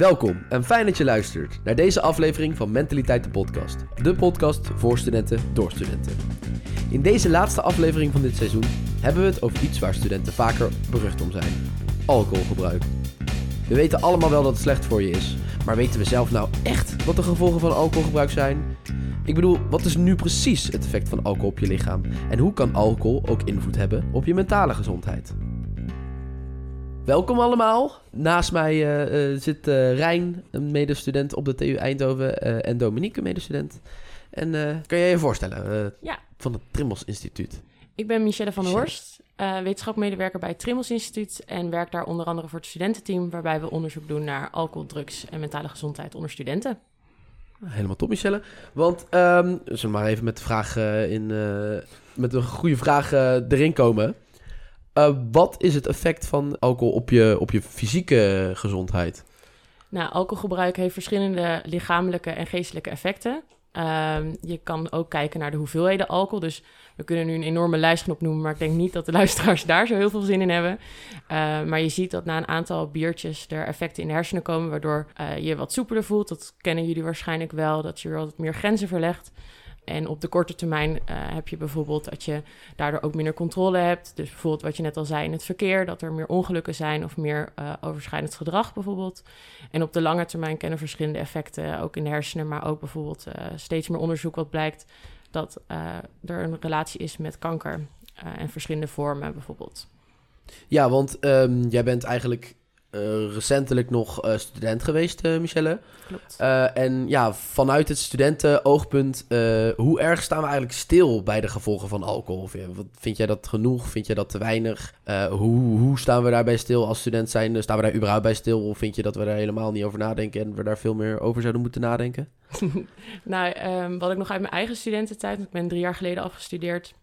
Welkom en fijn dat je luistert naar deze aflevering van Mentaliteit de Podcast. De podcast voor studenten door studenten. In deze laatste aflevering van dit seizoen hebben we het over iets waar studenten vaker berucht om zijn: alcoholgebruik. We weten allemaal wel dat het slecht voor je is, maar weten we zelf nou echt wat de gevolgen van alcoholgebruik zijn? Ik bedoel, wat is nu precies het effect van alcohol op je lichaam? En hoe kan alcohol ook invloed hebben op je mentale gezondheid? Welkom allemaal. Naast mij uh, uh, zit uh, Rijn, een medestudent op de TU Eindhoven, en Dominique, een medestudent. En kan jij je voorstellen? ja. Van het Trimmels Instituut. Ik ben Michelle van der Horst, wetenschapmedewerker bij het Trimmels Instituut en werk daar onder andere voor het studententeam, waarbij we onderzoek doen naar alcohol, drugs en mentale gezondheid onder studenten. Helemaal top, Michelle. Want um, zullen we maar even met de vraag in, met een goede vraag erin komen. Uh, wat is het effect van alcohol op je, op je fysieke gezondheid? Nou, alcoholgebruik heeft verschillende lichamelijke en geestelijke effecten. Uh, je kan ook kijken naar de hoeveelheden alcohol. Dus we kunnen nu een enorme lijst gaan opnoemen, maar ik denk niet dat de luisteraars daar zo heel veel zin in hebben. Uh, maar je ziet dat na een aantal biertjes er effecten in de hersenen komen, waardoor uh, je wat soepeler voelt. Dat kennen jullie waarschijnlijk wel, dat je weer wat meer grenzen verlegt. En op de korte termijn uh, heb je bijvoorbeeld dat je daardoor ook minder controle hebt. Dus bijvoorbeeld wat je net al zei in het verkeer, dat er meer ongelukken zijn of meer uh, overschrijdend gedrag bijvoorbeeld. En op de lange termijn kennen verschillende effecten, ook in de hersenen, maar ook bijvoorbeeld steeds meer onderzoek wat blijkt dat er een relatie is met kanker en verschillende vormen bijvoorbeeld. Ja, want um, jij bent eigenlijk uh, recentelijk nog uh, student geweest, uh, Michelle. Klopt. en ja, vanuit het studentenoogpunt, hoe erg staan we eigenlijk stil bij de gevolgen van alcohol? Wat, vind jij dat genoeg? Vind jij dat te weinig? hoe, hoe staan we daarbij stil als student zijn? Staan we daar überhaupt bij stil? Of vind je dat we daar helemaal niet over nadenken en we daar veel meer over zouden moeten nadenken? nou, um, wat ik nog uit mijn eigen studententijd, ik ben drie jaar geleden afgestudeerd.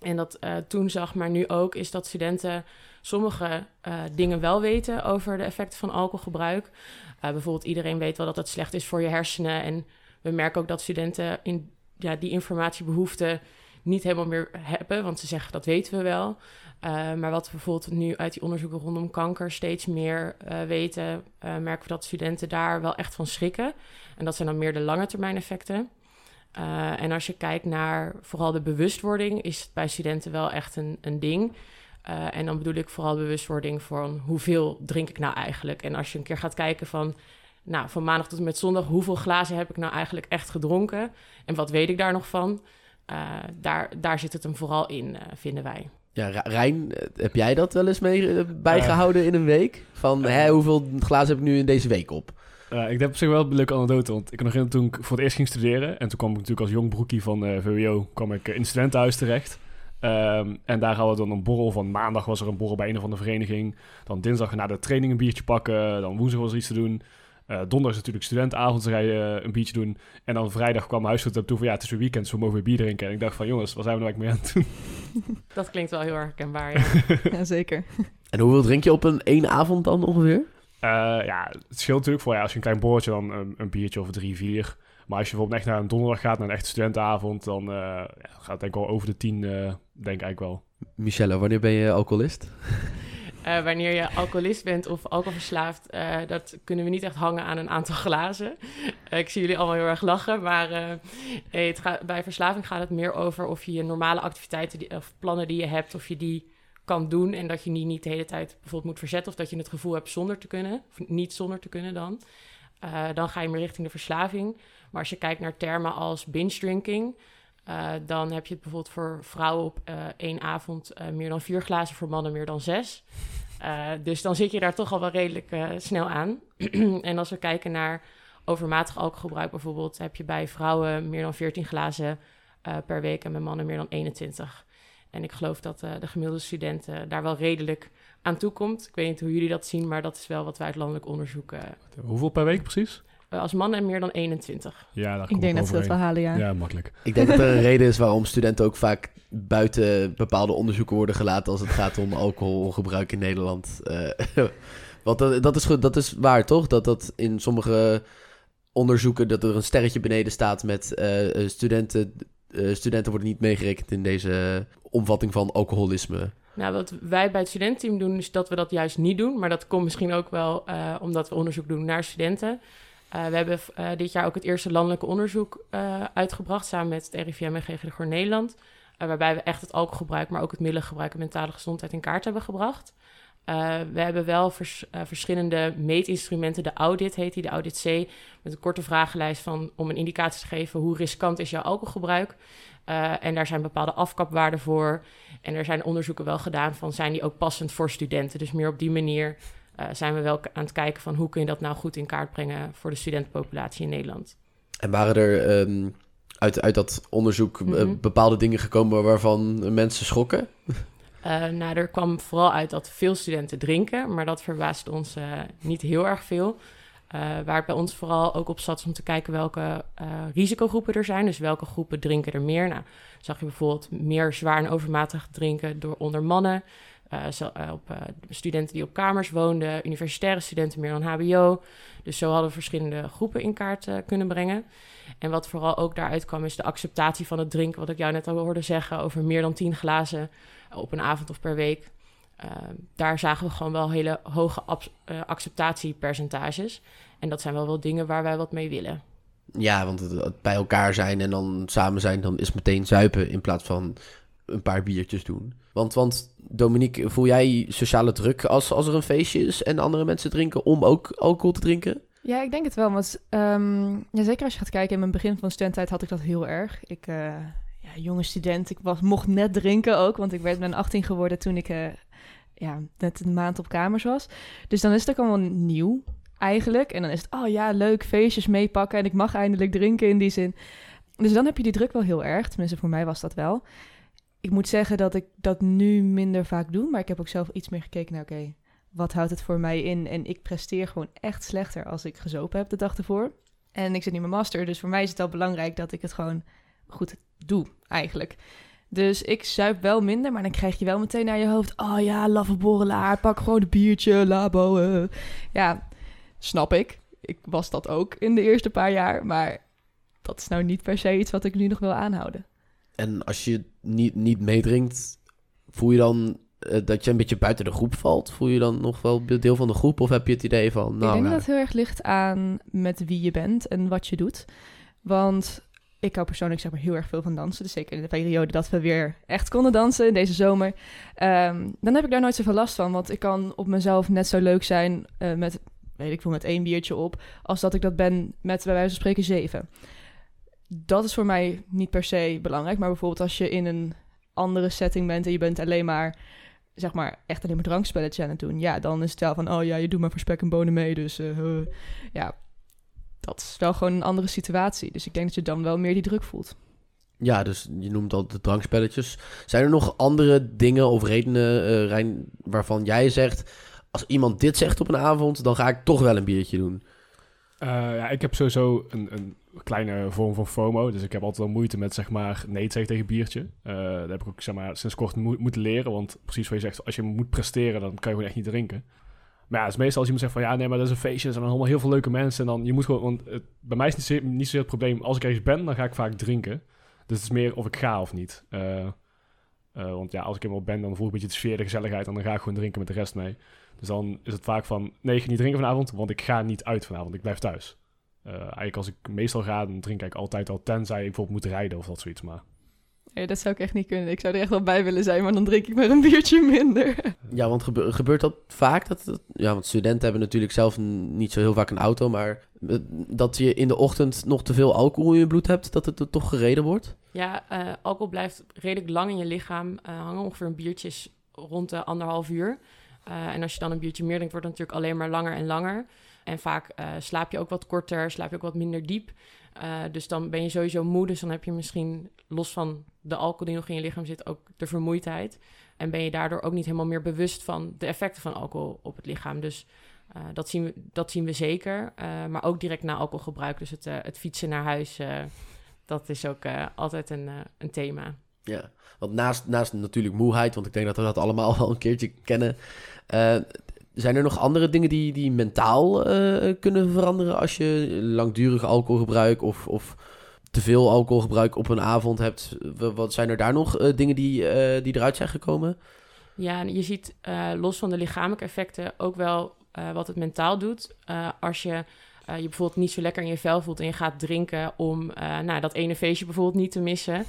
En dat toen zag, maar nu ook, is dat studenten sommige uh, dingen wel weten over de effecten van alcoholgebruik. Uh, bijvoorbeeld iedereen weet wel dat het slecht is voor je hersenen. En we merken ook dat studenten in, ja, die informatiebehoeften niet helemaal meer hebben, want ze zeggen dat weten we wel. Uh, maar wat we bijvoorbeeld nu uit die onderzoeken rondom kanker steeds meer weten, merken we dat studenten daar wel echt van schrikken. En dat zijn dan meer de lange termijn effecten. en als je kijkt naar vooral de bewustwording, is het bij studenten wel echt een, een ding. Uh, en dan bedoel ik vooral bewustwording van hoeveel drink ik nou eigenlijk. En als je een keer gaat kijken van, nou, van maandag tot en met zondag, hoeveel glazen heb ik nou eigenlijk echt gedronken? En wat weet ik daar nog van? Uh, daar, daar zit het hem vooral in, uh, vinden wij. Ja, Rijn, heb jij dat wel eens mee bijgehouden in een week? Van hè, hoeveel glazen heb ik nu in deze week op? Uh, ik heb op zich wel een leuke anekdote, want ik kan nog in toen ik voor het eerst ging studeren... en toen kwam ik natuurlijk als jong broekie van uh, VWO kwam ik in het studentenhuis terecht... Um, en daar hadden we dan een borrel van. Maandag was er een borrel bij een of andere vereniging. Dan dinsdag na de training een biertje pakken. Dan woensdag was er iets te doen. Uh, donderdag is natuurlijk studentavond, dan ga je uh, een biertje doen. En dan vrijdag kwam huisgoed toe van ja, het is weer weekend, dus we mogen weer bier drinken. En ik dacht van jongens, wat zijn we nou eigenlijk mee aan het doen? Dat klinkt wel heel erg herkenbaar, ja. ja zeker. En hoeveel drink je op een één avond dan ongeveer? Uh, ja, het scheelt natuurlijk voor ja, als je een klein borreltje dan een, een biertje of drie, vier. Maar als je bijvoorbeeld echt naar een donderdag gaat, naar een echte studentenavond, dan uh, ja, gaat het denk ik wel over de tien, uh, denk ik eigenlijk wel. Michelle, wanneer ben je alcoholist? Uh, wanneer je alcoholist bent of alcoholverslaafd, uh, dat kunnen we niet echt hangen aan een aantal glazen. Uh, ik zie jullie allemaal heel erg lachen, maar het gaat, bij verslaving gaat het meer over of je je normale activiteiten die, of plannen die je hebt, of je die kan doen en dat je die niet de hele tijd bijvoorbeeld moet verzetten of dat je het gevoel hebt zonder te kunnen, of niet zonder te kunnen dan. dan ga je meer richting de verslaving. Maar als je kijkt naar termen als binge drinking, uh, dan heb je het bijvoorbeeld voor vrouwen op uh, één avond uh, meer dan vier glazen, voor mannen meer dan zes. dus dan zit je daar toch al wel redelijk snel aan. en als we kijken naar overmatig alcoholgebruik bijvoorbeeld, heb je bij vrouwen meer dan 14 glazen per week en bij mannen meer dan 21. En ik geloof dat de gemiddelde student daar wel redelijk aan toe komt. Ik weet niet hoe jullie dat zien, maar dat is wel wat wij uit landelijk onderzoek. Hoeveel per week precies? Uh, als man en meer dan 21. Ja, dat ik denk dat ze dat wel halen, ja. Ja, makkelijk. Ik denk dat er een reden is waarom studenten ook vaak buiten bepaalde onderzoeken worden gelaten als het gaat om alcoholgebruik in Nederland. Uh, want dat, dat, is goed, dat is waar, toch? Dat dat in sommige onderzoeken dat er een sterretje beneden staat met uh, studenten. studenten worden niet meegerekend in deze omvatting van alcoholisme. Nou, wat wij bij het studententeam doen, is dat we dat juist niet doen. Maar dat komt misschien ook wel uh, omdat we onderzoek doen naar studenten. Uh, we hebben uh, dit jaar ook het eerste landelijke onderzoek uitgebracht... samen met het RIVM en GGD Nederland... waarbij we echt het alcoholgebruik, maar ook het middelengebruik... en mentale gezondheid in kaart hebben gebracht. we hebben wel vers, verschillende meetinstrumenten. De audit heet die, de audit C... met een korte vragenlijst van, om een indicatie te geven... hoe riskant is jouw alcoholgebruik... En daar zijn bepaalde afkapwaarden voor. En er zijn onderzoeken wel gedaan van zijn die ook passend voor studenten. Dus meer op die manier uh, zijn we wel aan het kijken van hoe kun je dat nou goed in kaart brengen voor de studentenpopulatie in Nederland. En waren er um, uit, uit dat onderzoek mm -hmm. bepaalde dingen gekomen waarvan mensen schokken? Uh, nou, er kwam vooral uit dat veel studenten drinken, maar dat verbaasde ons niet heel erg veel. Uh, waar het bij ons vooral ook op zat om te kijken welke risicogroepen er zijn. Dus welke groepen drinken er meer. Nou, zag je bijvoorbeeld meer zwaar en overmatig drinken door onder mannen. Uh, zo, op studenten die op kamers woonden, universitaire studenten meer dan HBO. Dus zo hadden we verschillende groepen in kaart kunnen brengen. En wat vooral ook daaruit kwam, is de acceptatie van het drinken. Wat ik jou net al hoorde zeggen over meer dan 10 glazen op een avond of per week. Uh, daar zagen we gewoon wel hele hoge acceptatiepercentages. En dat zijn wel wel dingen waar wij wat mee willen. Ja, want het, bij elkaar zijn en dan samen zijn, dan is meteen zuipen in plaats van een paar biertjes doen. Want, want Dominique, voel jij sociale druk als, als er een feestje is en andere mensen drinken om ook alcohol te drinken? Ja, ik denk het wel. Want um, ja, zeker als je gaat kijken, in mijn begin van studententijd had ik dat heel erg. Ik, uh, ja, jonge student, ik was, mocht net drinken ook, want ik werd ben 18 geworden toen ik uh, ja, net een maand op kamers was. Dus dan is het ook allemaal nieuw eigenlijk. En dan is het, oh ja, leuk, feestjes meepakken en ik mag eindelijk drinken in die zin. Dus dan heb je die druk wel heel erg. Tenminste, voor mij was dat wel. Ik moet zeggen dat ik dat nu minder vaak doe, maar ik heb ook zelf iets meer gekeken naar, oké, wat houdt het voor mij in? En ik presteer gewoon echt slechter als ik gezopen heb de dag ervoor. En ik zit niet mijn master, dus voor mij is het wel belangrijk dat ik het gewoon goed doe, eigenlijk. Dus ik zuip wel minder, maar dan krijg je wel meteen naar je hoofd... oh ja, laffe borrelaar, pak gewoon een biertje, labo. Uh. Ja, snap ik. Ik was dat ook in de eerste paar jaar, maar dat is nou niet per se iets wat ik nu nog wil aanhouden. En als je niet, niet meedrinkt, voel je dan uh, dat je een beetje buiten de groep valt? Voel je dan nog wel deel van de groep of heb je het idee van... Nou, ik denk nou, dat het heel erg ligt aan met wie je bent en wat je doet. Want ik hou persoonlijk zeg maar heel erg veel van dansen. Dus zeker in de periode dat we weer echt konden dansen, deze zomer. Um, dan heb ik daar nooit zoveel last van. Want ik kan op mezelf net zo leuk zijn uh, met, weet ik veel, met één biertje op... als dat ik dat ben met, bij wijze van spreken, zeven. Dat is voor mij niet per se belangrijk. Maar bijvoorbeeld als je in een andere setting bent... en je bent alleen maar, zeg maar, echt alleen maar drankspelletjes aan het doen... ja, dan is het wel van, oh ja, je doet maar voor spek en bonen mee. Dus uh, ja, dat is wel gewoon een andere situatie. Dus ik denk dat je dan wel meer die druk voelt. Ja, dus je noemt al de drankspelletjes. Zijn er nog andere dingen of redenen, Rijn, waarvan jij zegt... als iemand dit zegt op een avond, dan ga ik toch wel een biertje doen? Uh, ja, ik heb sowieso een, een, kleine vorm van FOMO. Dus ik heb altijd wel moeite met, zeg maar, nee zeggen tegen biertje. Uh, dat heb ik ook, zeg maar, sinds kort mo moeten leren. Want precies wat je zegt, als je moet presteren, dan kan je gewoon echt niet drinken. Maar ja, het is meestal als iemand zegt van ja, nee, maar dat is een feestje. Er zijn allemaal heel veel leuke mensen. En dan je moet gewoon, want bij mij is het niet, niet zozeer het probleem. Als ik ergens ben, dan ga ik vaak drinken. Dus het is meer of ik ga of niet. Uh, want ja, als ik eenmaal ben, dan voel ik een beetje de sfeer, de gezelligheid. En dan ga ik gewoon drinken met de rest mee. Dus dan is het vaak van nee, ik ga niet drinken vanavond, want ik ga niet uit vanavond. Ik blijf thuis. Uh, eigenlijk als ik meestal ga, dan drink ik altijd al. Tenzij ik bijvoorbeeld moet rijden of dat zoiets. Maar Nee, dat zou ik echt niet kunnen. Ik zou er echt wel bij willen zijn, maar dan drink ik maar een biertje minder. Ja, want gebe gebeurt dat vaak? Dat, dat, ja, want studenten hebben natuurlijk zelf niet zo heel vaak een auto, maar dat je in de ochtend nog te veel alcohol in je bloed hebt, dat het er toch gereden wordt? Ja, uh, alcohol blijft redelijk lang in je lichaam uh, hangen. Ongeveer een biertje is rond de anderhalf uur. Uh, en als je dan een biertje meer drinkt, wordt het natuurlijk alleen maar langer en langer. En vaak slaap je ook wat korter, slaap je ook wat minder diep. Uh, dus dan ben je sowieso moe. Dus dan heb je misschien los van de alcohol die nog in je lichaam zit, ook de vermoeidheid. En ben je daardoor ook niet helemaal meer bewust van de effecten van alcohol op het lichaam. Dus dat, zien we, dat zien we zeker. Maar ook direct na alcoholgebruik. Dus het, het fietsen naar huis, dat is ook altijd een, een thema. Ja, want naast, naast natuurlijk moeheid, want ik denk dat we dat allemaal wel een keertje kennen. Zijn er nog andere dingen die, die mentaal uh, kunnen veranderen als je langdurig alcoholgebruik of, of te veel alcoholgebruik op een avond hebt? Wat zijn er daar nog uh, dingen die, uh, die eruit zijn gekomen? Ja, je ziet uh, los van de lichamelijke effecten ook wel uh, wat het mentaal doet. Uh, als je je bijvoorbeeld niet zo lekker in je vel voelt en je gaat drinken om nou, dat ene feestje bijvoorbeeld niet te missen.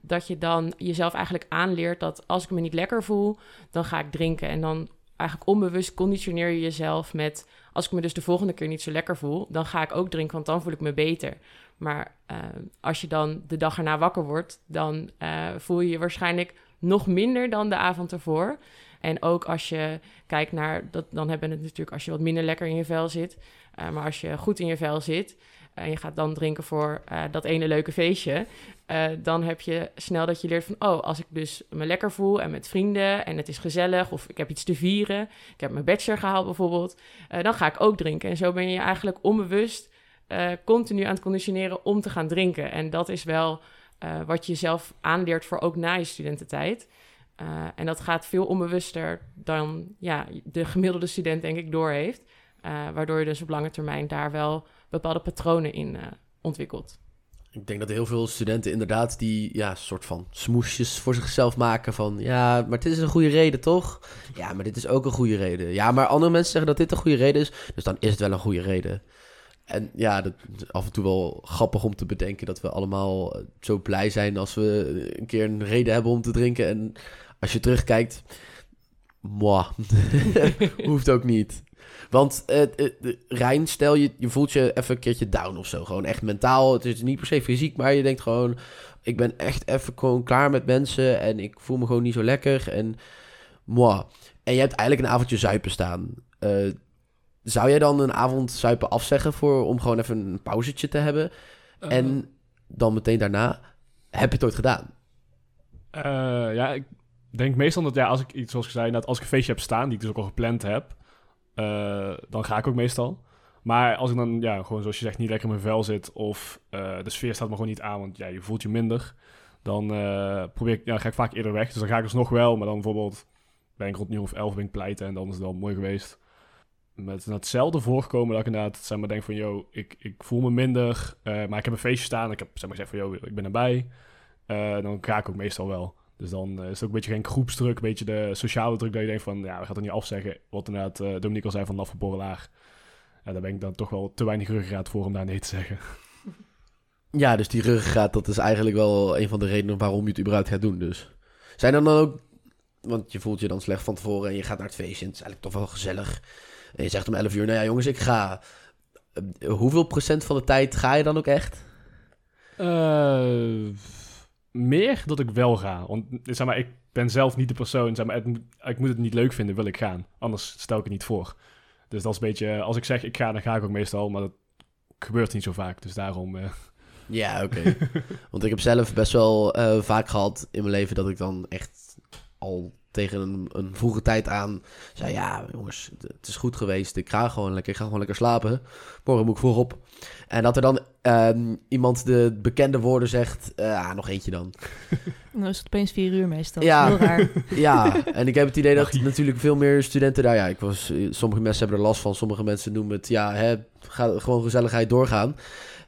dat je dan jezelf eigenlijk aanleert dat als ik me niet lekker voel, dan ga ik drinken. En dan eigenlijk onbewust conditioneer je jezelf met... als ik me dus de volgende keer niet zo lekker voel... dan ga ik ook drinken, want dan voel ik me beter. Maar uh, als je dan de dag erna wakker wordt... dan uh, voel je je waarschijnlijk nog minder dan de avond ervoor. En ook als je kijkt naar... Dat, dan hebben we het natuurlijk als je wat minder lekker in je vel zit... Uh, maar als je goed in je vel zit en je gaat dan drinken voor uh, dat ene leuke feestje, uh, dan heb je snel dat je leert van, oh, als ik dus me lekker voel en met vrienden en het is gezellig of ik heb iets te vieren, ik heb mijn bachelor gehaald bijvoorbeeld, dan ga ik ook drinken. En zo ben je eigenlijk onbewust continu aan het conditioneren om te gaan drinken. En dat is wel wat je jezelf aanleert voor ook na je studententijd. en dat gaat veel onbewuster dan ja, de gemiddelde student denk ik doorheeft. Waardoor je dus op lange termijn daar wel bepaalde patronen in uh, ontwikkelt. Ik denk dat heel veel studenten inderdaad die ja, soort van smoesjes voor zichzelf maken van ja, maar dit is een goede reden toch? Ja, maar dit is ook een goede reden. Ja, maar andere mensen zeggen dat dit een goede reden is, dus dan is het wel een goede reden. En ja, dat is af en toe wel grappig om te bedenken dat we allemaal eh, zo blij zijn als we een keer een reden hebben om te drinken. En als je terugkijkt, moi, hoeft ook niet. Want uh, uh, Rijn, stel je, je voelt je even een keertje down of zo. Gewoon echt mentaal. Het is niet per se fysiek, maar je denkt gewoon... Ik ben echt even gewoon klaar met mensen en ik voel me gewoon niet zo lekker. En moi. En je hebt eigenlijk een avondje zuipen staan. Uh, zou jij dan een avond zuipen afzeggen voor, om gewoon even een pauzetje te hebben? En dan meteen daarna, heb je het ooit gedaan? ja, ik denk meestal dat ja, als ik iets zoals ik zei, dat als ik een feestje heb staan, die ik dus ook al gepland heb, uh, dan ga ik ook meestal. Maar als ik dan, ja, gewoon zoals je zegt, niet lekker in mijn vel zit of uh, de sfeer staat me gewoon niet aan, want ja, je voelt je minder, dan uh, probeer ik, ja, ga ik vaak eerder weg. Dus dan ga ik dus nog wel, maar dan bijvoorbeeld ben ik rond nu of elf ben ik pleiten en dan is het wel mooi geweest. Met hetzelfde voorkomen dat ik inderdaad, zeg maar, denk van, yo, ik, ik voel me minder, maar ik heb een feestje staan. Ik heb, zeg maar, gezegd van, yo, ik ben erbij. dan ga ik ook meestal wel. Dus dan is het ook een beetje geen groepsdruk, een beetje de sociale druk dat je denkt van, ja, we gaan het niet afzeggen. Wat inderdaad uh, Dominique al zei van Laffe Borrelaar. Ja, daar ben ik dan toch wel te weinig ruggengraat voor om daar nee te zeggen. Ja, dus die ruggengraat, dat is eigenlijk wel een van de redenen waarom je het überhaupt gaat doen dus. Zijn er dan ook, want je voelt je dan slecht van tevoren en je gaat naar het feestje en het is eigenlijk toch wel gezellig. En je zegt om 11 uur, nou ja jongens, ik ga. Uh, hoeveel procent van de tijd ga je dan ook echt? Uh, meer dat ik wel ga. Want zeg maar, ik ben zelf niet de persoon. Zeg maar, ik moet het niet leuk vinden, wil ik gaan. Anders stel ik het niet voor. Dus dat is een beetje, als ik zeg ik ga, dan ga ik ook meestal. Maar dat gebeurt niet zo vaak. Dus daarom. Uh... Ja, oké. Want ik heb zelf best wel uh, vaak gehad in mijn leven dat ik dan echt al tegen een, een vroege tijd aan zei: Ja, jongens, het is goed geweest. Ik ga gewoon lekker, ik ga gewoon lekker slapen. Morgen moet ik vroeg op. En dat er dan um, iemand de bekende woorden zegt: uh, nog eentje dan. Dan is het opeens vier uur meestal. Ja, heel raar. ja, en ik heb het idee dat natuurlijk veel meer studenten daar. Ja, ik was, sommige mensen hebben er last van. Sommige mensen noemen het: ja, hè, ga, gewoon gezelligheid doorgaan.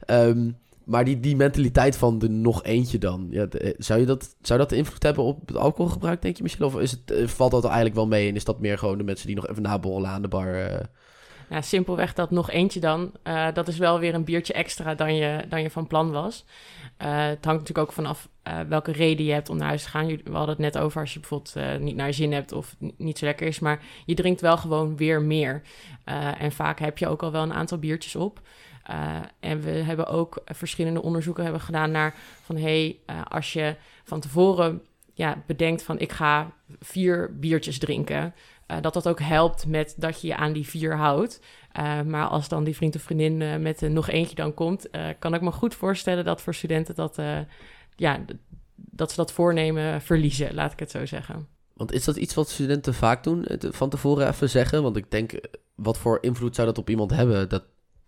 Um, maar die, die mentaliteit van de nog eentje dan, ja, eh, zou, je dat, zou dat invloed hebben op het alcoholgebruik, denk je misschien? Of is het, eh, valt dat eigenlijk wel mee en is dat meer gewoon de mensen die nog even naborrelen aan de bar? Uh... Ja, simpelweg dat nog eentje dan. Dat is wel weer een biertje extra dan je, dan je van plan was. Het hangt natuurlijk ook vanaf welke reden je hebt om naar huis te gaan. We hadden het net over als je bijvoorbeeld niet naar je zin hebt of niet zo lekker is. Maar je drinkt wel gewoon weer meer. en vaak heb je ook al wel een aantal biertjes op. Uh, en we hebben ook verschillende onderzoeken hebben gedaan naar van hey, uh, als je van tevoren ja, bedenkt van ik ga vier biertjes drinken, uh, dat dat ook helpt met dat je je aan die vier houdt. maar als dan die vriend of vriendin met nog eentje dan komt, kan ik me goed voorstellen dat voor studenten dat, ja, dat ze dat voornemen verliezen, laat ik het zo zeggen. Want is dat iets wat studenten vaak doen, van tevoren even zeggen? Want ik denk, wat voor invloed zou dat op iemand hebben? Dat,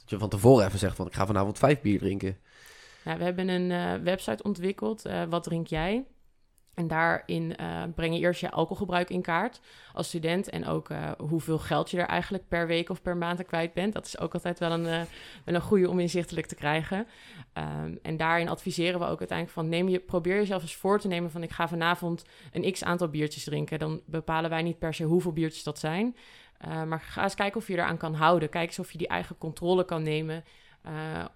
je van tevoren even zegt van ik ga vanavond vijf bier drinken. We hebben een uh, website ontwikkeld. Uh, wat drink jij? En daarin uh, breng je eerst je alcoholgebruik in kaart als student. En ook hoeveel geld je er eigenlijk per week of per maand kwijt bent. Dat is ook altijd wel een, een goede om inzichtelijk te krijgen. Um, en daarin adviseren we ook uiteindelijk van... Neem je, probeer jezelf eens voor te nemen van... ik ga vanavond een x aantal biertjes drinken. Dan bepalen wij niet per se hoeveel biertjes dat zijn. Maar ga eens kijken of je eraan kan houden. Kijk eens of je die eigen controle kan nemen...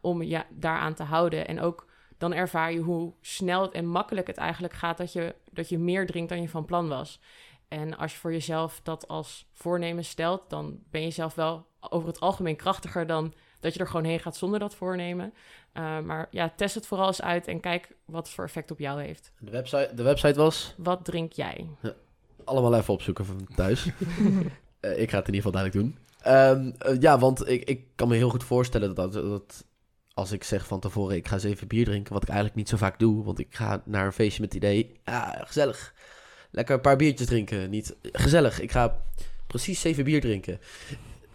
om je ja, daaraan te houden. En ook dan ervaar je hoe snel en makkelijk het eigenlijk gaat dat je, dat je meer drinkt dan je van plan was. En als je voor jezelf dat als voornemen stelt, dan ben je zelf wel over het algemeen krachtiger dan dat je er gewoon heen gaat zonder dat voornemen. Uh, maar ja, test het vooral eens uit en kijk wat voor effect op jou heeft. De website, de website was? Wat drink jij? Ja, allemaal even opzoeken van thuis. uh, ik ga het in ieder geval duidelijk doen. Um, uh, ja, want ik, ik kan me heel goed voorstellen dat, dat, als ik zeg van tevoren, ik ga zeven bier drinken, wat ik eigenlijk niet zo vaak doe, want ik ga naar een feestje met het idee, gezellig. Lekker een paar biertjes drinken, niet gezellig. Ik ga precies zeven bier drinken.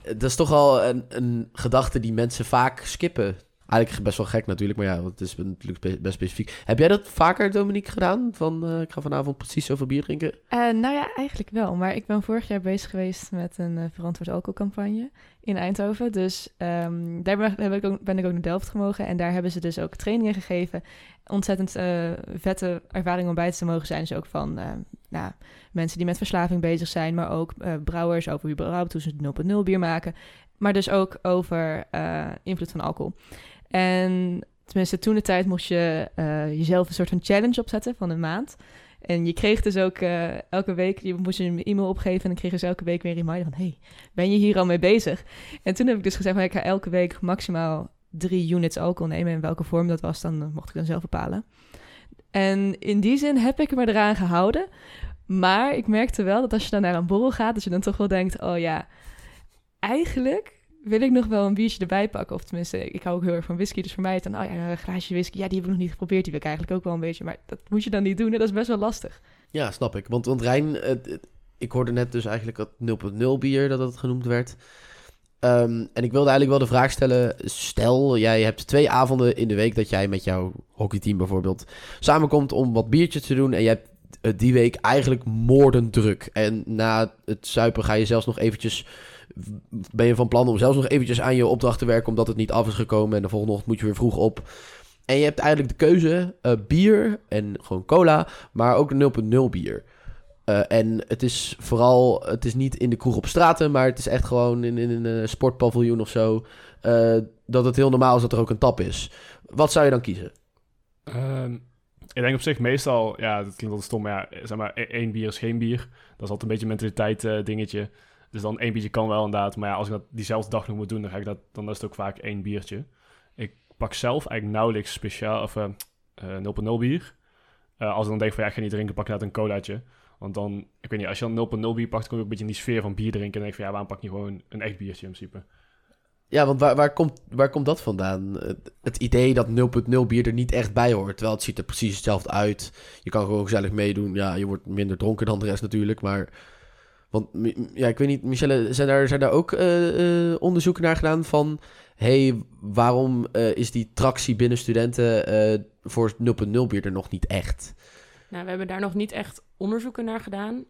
Dat is toch al een, een gedachte die mensen vaak skippen. Eigenlijk best wel gek natuurlijk, maar ja, het is natuurlijk best specifiek. Heb jij dat vaker, Dominique, gedaan? Van, uh, ik ga vanavond precies zoveel bier drinken? Uh, nou ja, eigenlijk wel. Maar ik ben vorig jaar bezig geweest met een uh, verantwoord alcoholcampagne in Eindhoven. Dus um, daar ben, ik ook, ben ik ook naar Delft gemogen. En daar hebben ze dus ook trainingen gegeven. Ontzettend vette ervaring om bij te mogen zijn. Dus ook van nou, mensen die met verslaving bezig zijn. Maar ook brouwers over überhaupt hoe ze 0.0 bier maken. Maar dus ook over invloed van alcohol. En tenminste, toen de tijd moest je uh, jezelf een soort van challenge opzetten van een maand. En je kreeg dus ook uh, elke week, je moest je een e-mail opgeven en dan kreeg je dus elke week weer een reminder van, hey, ben je hier al mee bezig? En toen heb ik dus gezegd, van, ik ga elke week maximaal drie units alcohol nemen. En welke vorm dat was, dan mocht ik dan zelf bepalen. En in die zin heb ik me eraan gehouden. Maar ik merkte wel dat als je dan naar een borrel gaat, dat je dan toch wel denkt, oh ja, eigenlijk wil ik nog wel een biertje erbij pakken. Of tenminste, ik hou ook heel erg van whisky. Dus voor mij het dan, oh ja, een glaasje whisky. Ja, die heb ik nog niet geprobeerd. Die wil ik eigenlijk ook wel een beetje. Maar dat moet je dan niet doen. En dat is best wel lastig. Ja, snap ik. Want, want Rijn, ik hoorde net dus eigenlijk dat 0.0 bier, dat het genoemd werd. Um, en ik wilde eigenlijk wel de vraag stellen. Stel, jij hebt twee avonden in de week dat jij met jouw hockeyteam bijvoorbeeld samenkomt om wat biertjes te doen. En je hebt die week eigenlijk moordend druk. En na het suipen ga je zelfs nog eventjes ben je van plan om zelfs nog eventjes aan je opdracht te werken omdat het niet af is gekomen en de volgende ochtend moet je weer vroeg op. En je hebt eigenlijk de keuze uh, bier en gewoon cola, maar ook een 0.0 bier. Uh, en het is vooral, het is niet in de kroeg op straten, maar het is echt gewoon in, in een sportpaviljoen of zo. Dat het heel normaal is dat er ook een tap is. Wat zou je dan kiezen? Um, ik denk op zich meestal, ja, dat klinkt altijd stom, maar ja, zeg maar, één bier is geen bier. Dat is altijd een beetje een mentaliteit dingetje. Dus dan één biertje kan wel inderdaad. Maar ja, als ik dat diezelfde dag nog moet doen, dan, ga ik dat, dan is het ook vaak één biertje. Ik pak zelf eigenlijk nauwelijks speciaal of uh, uh, 0.0 bier. Uh, als ik dan denk van ja, ik ga niet drinken, pak ik net een colaatje. Want dan, ik weet niet, als je dan 0.0 bier pakt, kom je ook een beetje in die sfeer van bier drinken. En denk van ja, waarom pak je gewoon een echt biertje in principe? Ja, want waar, waar, komt, waar komt dat vandaan? Het, het idee dat 0.0 bier er niet echt bij hoort. Terwijl het ziet er precies hetzelfde uit. Je kan gewoon gezellig meedoen. Ja, je wordt minder dronken dan de rest natuurlijk. Maar want ja, ik weet niet, Michelle, zijn daar, zijn daar ook uh, uh, onderzoeken naar gedaan van... hey, waarom uh, is die tractie binnen studenten voor 0.0 bier er nog niet echt? Nou, we hebben daar nog niet echt onderzoeken naar gedaan.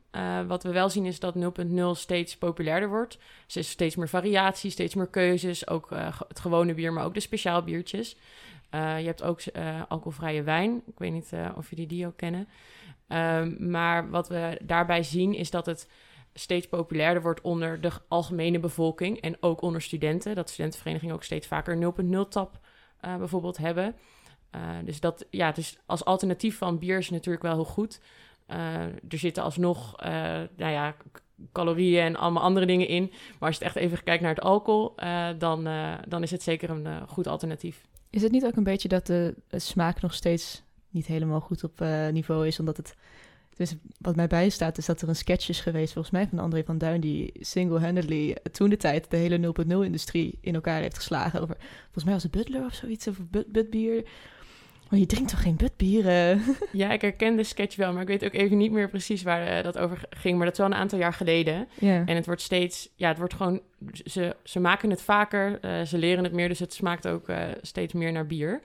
wat we wel zien is dat 0.0 steeds populairder wordt. Dus er is steeds meer variatie, steeds meer keuzes. Ook het gewone bier, maar ook de speciaal biertjes. je hebt ook alcoholvrije wijn. Ik weet niet of jullie die ook kennen. Ehm, maar wat we daarbij zien is dat het steeds populairder wordt onder de algemene bevolking en ook onder studenten. Dat studentenverenigingen ook steeds vaker 0.0 tap uh, bijvoorbeeld hebben. Uh, dus dat, ja, dus als alternatief van bier is natuurlijk wel heel goed. Uh, er zitten alsnog, nou ja, calorieën en allemaal andere dingen in. Maar als je echt even kijkt naar het alcohol, dan, dan is het zeker een goed alternatief. Is het niet ook een beetje dat de, de smaak nog steeds niet helemaal goed op niveau is, omdat het dus wat mij bijstaat is dat er een sketch is geweest, volgens mij van André van Duin, die single-handedly toen de tijd de hele 0.0-industrie in elkaar heeft geslagen. Over, volgens mij was het Butler of zoiets, of Butbier. Maar je drinkt toch geen Butbieren? Ja, ik herken de sketch wel, maar ik weet ook even niet meer precies waar uh, dat over ging. Maar dat is wel een aantal jaar geleden. Yeah. En het wordt steeds, ja, het wordt gewoon, ze, ze maken het vaker, uh, ze leren het meer, dus het smaakt ook uh, steeds meer naar bier.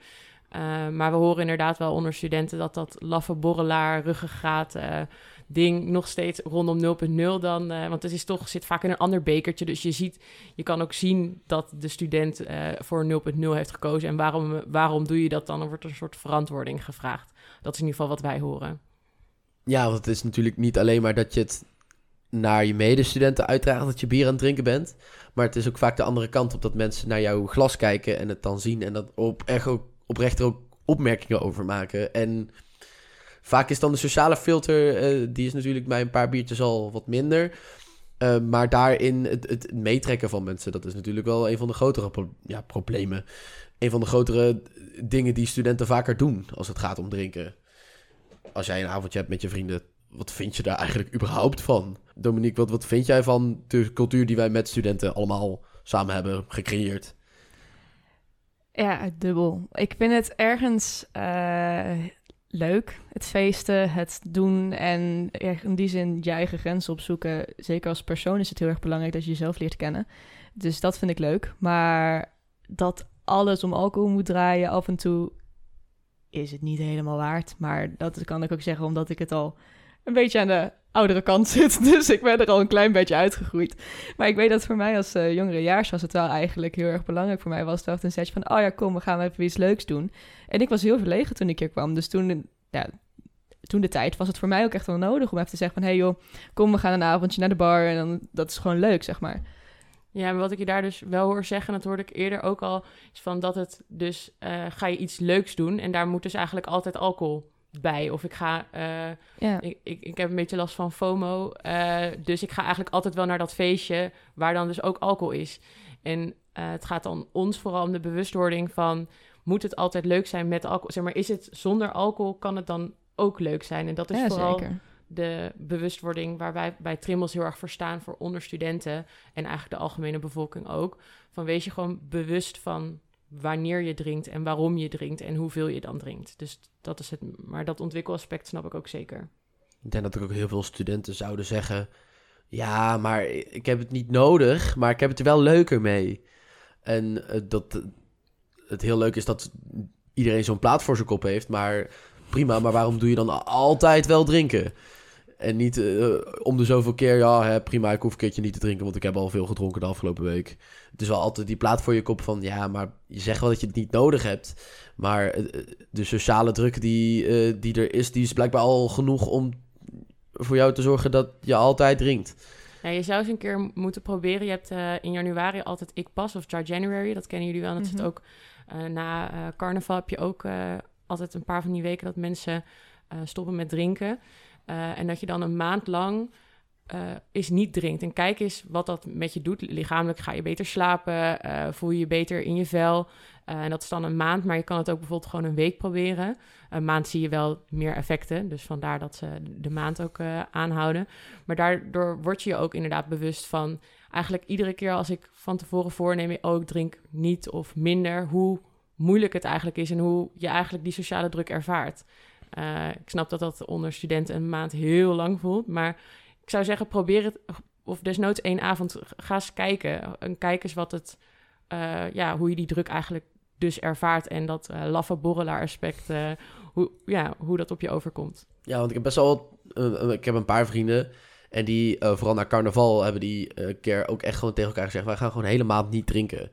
Uh, maar we horen inderdaad wel onder studenten dat dat laffe borrelaar, ruggengraat uh, ding nog steeds rondom 0.0 dan. Uh, want het is toch, zit vaak in een ander bekertje. Dus je ziet, je kan ook zien dat de student voor 0.0 heeft gekozen. En waarom, waarom doe je dat dan? Er wordt een soort verantwoording gevraagd. Dat is in ieder geval wat wij horen. Ja, want het is natuurlijk niet alleen maar dat je het naar je medestudenten uitdraagt dat je bier aan het drinken bent. Maar het is ook vaak de andere kant op dat mensen naar jouw glas kijken en het dan zien. En dat op, echt ook, oprecht er ook opmerkingen over maken. En vaak is dan de sociale filter, uh, die is natuurlijk bij een paar biertjes al wat minder. Uh, maar daarin het, het, meetrekken van mensen, dat is natuurlijk wel een van de grotere ja, problemen. Een van de grotere dingen die studenten vaker doen als het gaat om drinken. Als jij een avondje hebt met je vrienden, wat vind je daar eigenlijk überhaupt van? Dominique, wat, wat vind jij van de cultuur die wij met studenten allemaal samen hebben gecreëerd? Ja, dubbel. Ik vind het ergens uh, leuk, het feesten, het doen en in die zin je eigen grenzen opzoeken. Zeker als persoon is het heel erg belangrijk dat je jezelf leert kennen. Dus dat vind ik leuk. Maar dat alles om alcohol moet draaien af en toe is het niet helemaal waard. Maar dat kan ik ook zeggen omdat ik het al een beetje aan de oudere kant zit. Dus ik ben er al een klein beetje uitgegroeid. Maar ik weet dat voor mij als uh, jongere jaars was het wel eigenlijk heel erg belangrijk. Voor mij was het echt een setje van, oh ja, kom, we gaan even iets leuks doen. En ik was heel verlegen toen ik hier kwam. Dus toen, ja, toen de tijd was het voor mij ook echt wel nodig om even te zeggen van... hey joh, kom, we gaan een avondje naar de bar en dan, dat is gewoon leuk, zeg maar. Ja, maar wat ik je daar dus wel hoor zeggen, dat hoorde ik eerder ook al, is van dat het dus, uh, ga je iets leuks doen en daar moet dus eigenlijk altijd alcohol bij. Of ik ga. Uh, ja. ik, ik, ik, heb een beetje last van FOMO. Uh, dus ik ga eigenlijk altijd wel naar dat feestje waar dan dus ook alcohol is. En uh, het gaat dan ons vooral om de bewustwording van. Moet het altijd leuk zijn met alcohol? Zeg maar, is het zonder alcohol, kan het dan ook leuk zijn? En dat is ja, vooral zeker. de bewustwording waar wij bij Trimmels heel erg voor staan voor onderstudenten. En eigenlijk de algemene bevolking ook. Van wees je gewoon bewust van wanneer je drinkt en waarom je drinkt en hoeveel je dan drinkt. Dus dat is het. Maar dat ontwikkelaspect snap ik ook zeker. Ik denk dat er ook heel veel studenten zouden zeggen: Ja, maar ik heb het niet nodig, maar ik heb het er wel leuker mee. En uh, dat het heel leuk is dat iedereen zo'n plaat voor zijn kop heeft, maar prima, maar waarom doe je dan altijd wel drinken? En niet uh, om de zoveel keer, ja, hè, prima, ik hoef een keertje niet te drinken, want ik heb al veel gedronken de afgelopen week. Het is wel altijd die plaat voor je kop van, ja, maar je zegt wel dat je het niet nodig hebt. Maar uh, de sociale druk die, uh, die er is, die is blijkbaar al genoeg om voor jou te zorgen dat je altijd drinkt. Ja, je zou eens een keer moeten proberen. Je hebt in januari altijd Ik Pas of Jar January, dat kennen jullie wel. Dat mm -hmm. zit ook na carnaval heb je ook altijd een paar van die weken dat mensen stoppen met drinken. Uh, en dat je dan een maand lang uh, is niet drinkt. En kijk eens wat dat met je doet. Lichamelijk ga je beter slapen, uh, voel je je beter in je vel. en dat is dan een maand, maar je kan het ook bijvoorbeeld gewoon een week proberen. Een maand zie je wel meer effecten, dus vandaar dat ze de maand ook aanhouden. Maar daardoor word je je ook inderdaad bewust van... eigenlijk iedere keer als ik van tevoren voorneem... oh, ik drink niet of minder, hoe moeilijk het eigenlijk is... en hoe je eigenlijk die sociale druk ervaart. Uh, ik snap dat dat onder studenten een maand heel lang voelt. Maar ik zou zeggen, probeer het. Of desnoods één avond, ga eens kijken. En kijk eens wat het, uh, ja, hoe je die druk eigenlijk dus ervaart. En dat uh, laffe borrelaar aspect, hoe, ja, hoe dat op je overkomt. Ja, want ik heb best wel... ik heb een paar vrienden... En die, vooral na carnaval, hebben die keer ook echt gewoon tegen elkaar gezegd... wij gaan gewoon een hele maand niet drinken.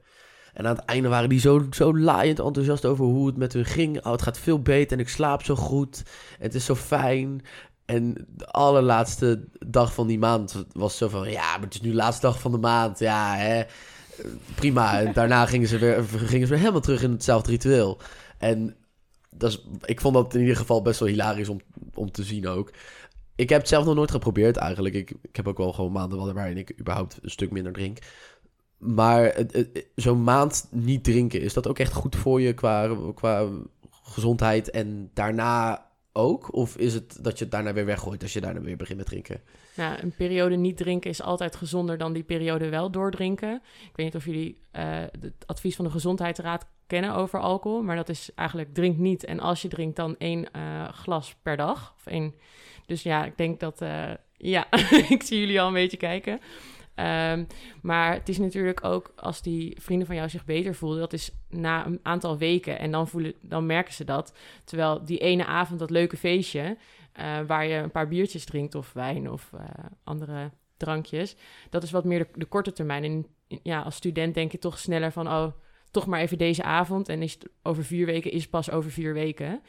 En aan het einde waren die zo, zo laaiend enthousiast over hoe het met hun ging. Oh, het gaat veel beter en ik slaap zo goed. Het is zo fijn. En de allerlaatste dag van die maand was zo van... Ja, maar het is nu de laatste dag van de maand. Ja, hè. Prima. En daarna gingen ze, weer, gingen ze weer helemaal terug in hetzelfde ritueel. En dat is, ik vond dat in ieder geval best wel hilarisch om, om te zien ook. Ik heb het zelf nog nooit geprobeerd eigenlijk. Ik, ik heb ook wel gewoon maanden waarin ik überhaupt een stuk minder drink. Maar zo'n maand niet drinken, is dat ook echt goed voor je qua, qua gezondheid en daarna ook? Of is het dat je het daarna weer weggooit als je daarna weer begint met drinken? Nou, een periode niet drinken is altijd gezonder dan die periode wel doordrinken. Ik weet niet of jullie uh, het advies van de Gezondheidsraad kennen over alcohol, maar dat is eigenlijk drink niet. En als je drinkt, dan één uh, glas per dag. Of één. Dus ja, ik denk dat. Uh, ja, ik zie jullie al een beetje kijken. Ehm, maar het is natuurlijk ook als die vrienden van jou zich beter voelen, dat is na een aantal weken en dan, voelen, dan merken ze dat. Terwijl die ene avond, dat leuke feestje, eh, waar je een paar biertjes drinkt of wijn of eh, andere drankjes, dat is wat meer de, korte termijn. En ja, als student denk je toch sneller van, oh, toch maar even deze avond. En is het over vier weken, is pas over vier weken.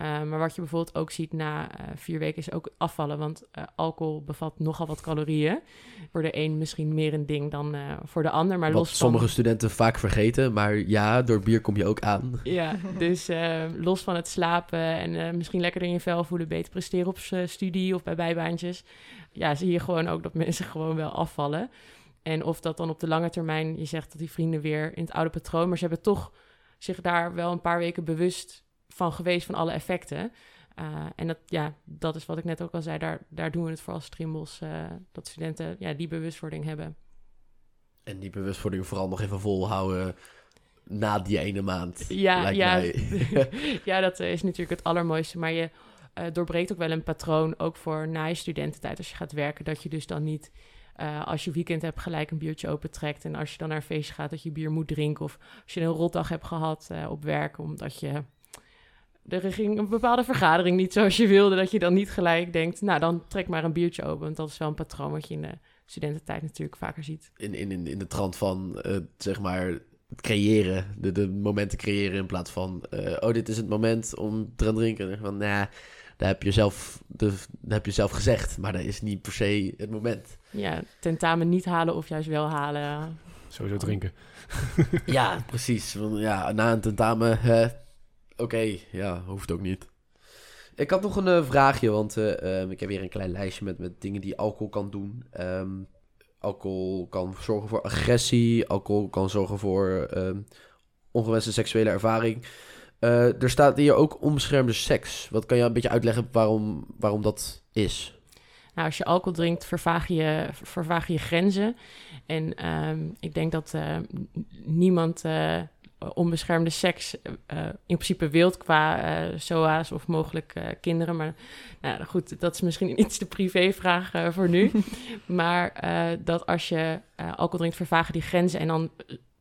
Uh, maar wat je bijvoorbeeld ook ziet na uh, vier weken is ook afvallen. Want uh, alcohol bevat nogal wat calorieën. Voor de een misschien meer een ding dan voor de ander. Maar wat los van... sommige studenten vaak vergeten. Maar ja, door bier kom je ook aan. Ja, dus los van het slapen en misschien lekker in je vel voelen. Beter presteren op studie of bij bijbaantjes. Ja, zie je gewoon ook dat mensen gewoon wel afvallen. En of dat dan op de lange termijn, je zegt dat die vrienden weer in het oude patroon, maar ze hebben toch zich daar wel een paar weken bewust van geweest van alle effecten. Uh, en dat, ja, dat is wat ik net ook al zei, daar, daar doen we het voor als Trimbos, uh, dat studenten ja, die bewustwording hebben. En die bewustwording vooral nog even volhouden na die ene maand. Ja, ja. ja dat is natuurlijk het allermooiste, maar je uh, doorbreekt ook wel een patroon, ook voor na je studententijd als je gaat werken, dat je dus dan niet uh, als je weekend hebt, gelijk een biertje opentrekt. En als je dan naar een feestje gaat, dat je bier moet drinken. Of als je een rotdag hebt gehad uh, op werk, omdat je. Er ging een bepaalde vergadering niet zoals je wilde, dat je dan niet gelijk denkt, nou dan trek maar een biertje open. Want dat is wel een patroon wat je in de studententijd natuurlijk vaker ziet. In, in, in de trant van, uh, zeg maar, het creëren, de, de momenten creëren in plaats van, oh dit is het moment om te gaan drinken. Van, nou, nah, daar heb je zelf, de, daar heb je zelf gezegd, maar dat is niet per se het moment. Ja, tentamen niet halen of juist wel halen. Sowieso drinken. ja, precies. Want ja, na een tentamen, oké, ja, hoeft ook niet. Ik had nog een uh, vraagje, want uh, um, ik heb weer een klein lijstje met, met dingen die alcohol kan doen. Um, alcohol kan zorgen voor agressie, alcohol kan zorgen voor um, ongewenste seksuele ervaring. Uh, er staat hier ook onbeschermde seks. Wat kan je een beetje uitleggen waarom, waarom dat is? Nou, als je alcohol drinkt, vervaag je, vervaag je grenzen. En ik denk dat niemand onbeschermde seks in principe wilt qua SOA's of mogelijk kinderen. Maar nou, goed, dat is misschien iets te privé-vraag voor nu. maar dat als je alcohol drinkt, vervagen die grenzen en dan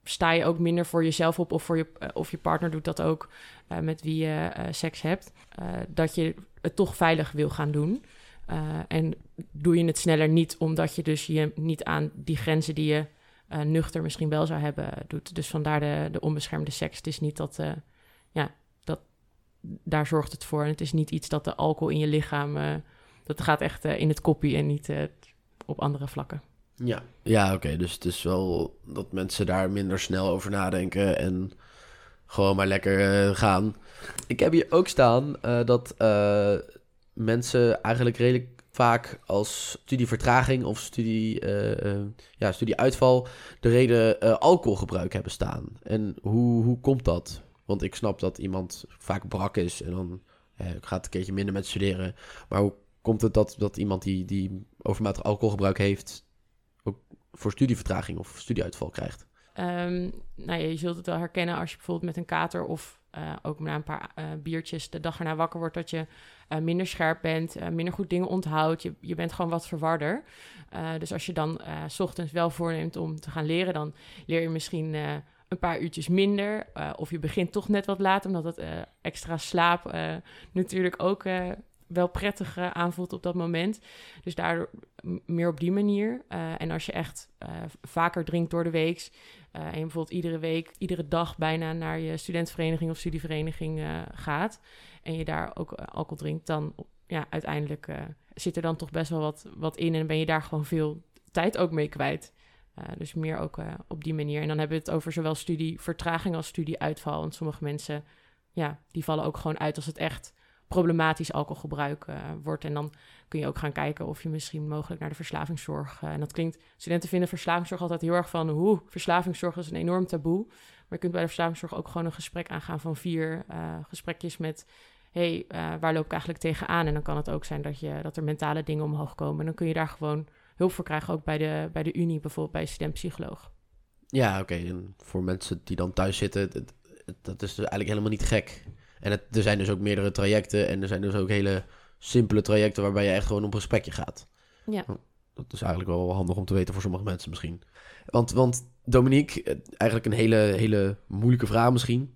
sta je ook minder voor jezelf op of, voor je, of je partner doet dat ook uh, met wie je uh, seks hebt. Uh, dat je het toch veilig wil gaan doen. en doe je het sneller niet omdat je dus je niet aan die grenzen die je nuchter misschien wel zou hebben doet. Dus vandaar de, de onbeschermde seks. Het is niet dat, ja, dat, daar zorgt het voor. En het is niet iets dat de alcohol in je lichaam, dat gaat echt in het koppie en niet op andere vlakken. Ja, ja oké. Dus het is wel dat mensen daar minder snel over nadenken en gewoon maar lekker uh, gaan. Ik heb hier ook staan uh, dat uh, mensen eigenlijk redelijk vaak als studievertraging of studie, ja, studieuitval de reden alcoholgebruik hebben staan. En hoe, hoe komt dat? Want ik snap dat iemand vaak brak is en dan gaat een keertje minder met studeren. Maar hoe komt het dat, dat iemand die, die overmatig alcoholgebruik heeft voor studievertraging of studieuitval krijgt? Um, nou je zult het wel herkennen als je bijvoorbeeld met een kater of ook na een paar uh, biertjes de dag erna wakker wordt, dat je uh, minder scherp bent, minder goed dingen onthoudt. Je, je bent gewoon wat verwarder. dus als je dan s ochtends wel voorneemt om te gaan leren, dan leer je misschien een paar uurtjes minder. of je begint toch net wat later, omdat het extra slaap natuurlijk ook wel prettig aanvoelt op dat moment. Dus daardoor meer op die manier. En als je echt vaker drinkt door de week... en je bijvoorbeeld iedere week, iedere dag bijna naar je studentvereniging of studievereniging gaat... en je daar ook alcohol drinkt, dan ja, uiteindelijk zit er dan toch best wel wat, wat in... en ben je daar gewoon veel tijd ook mee kwijt. dus meer ook op die manier. En dan hebben we het over zowel studievertraging als studieuitval. Want sommige mensen, ja, die vallen ook gewoon uit als het echt problematisch alcoholgebruik uh, wordt. En dan kun je ook gaan kijken of je misschien mogelijk naar de verslavingszorg. Uh, en dat klinkt, studenten vinden verslavingszorg altijd heel erg van, hoe verslavingszorg is een enorm taboe. Maar je kunt bij de verslavingszorg ook gewoon een gesprek aangaan van vier uh, gesprekjes met, hey, waar loop ik eigenlijk tegenaan? En dan kan het ook zijn dat, je, dat er mentale dingen omhoog komen. En dan kun je daar gewoon hulp voor krijgen, ook bij de, bij de Unie, bijvoorbeeld bij studentpsycholoog. Ja, oké. En voor mensen die dan thuis zitten, dat is dus eigenlijk helemaal niet gek. En het, er zijn dus ook meerdere trajecten en er zijn dus ook hele simpele trajecten waarbij je echt gewoon op een gesprekje gaat. Ja. Dat is eigenlijk wel handig om te weten voor sommige mensen misschien. Want, want Dominique, eh, eigenlijk een hele, hele moeilijke vraag misschien.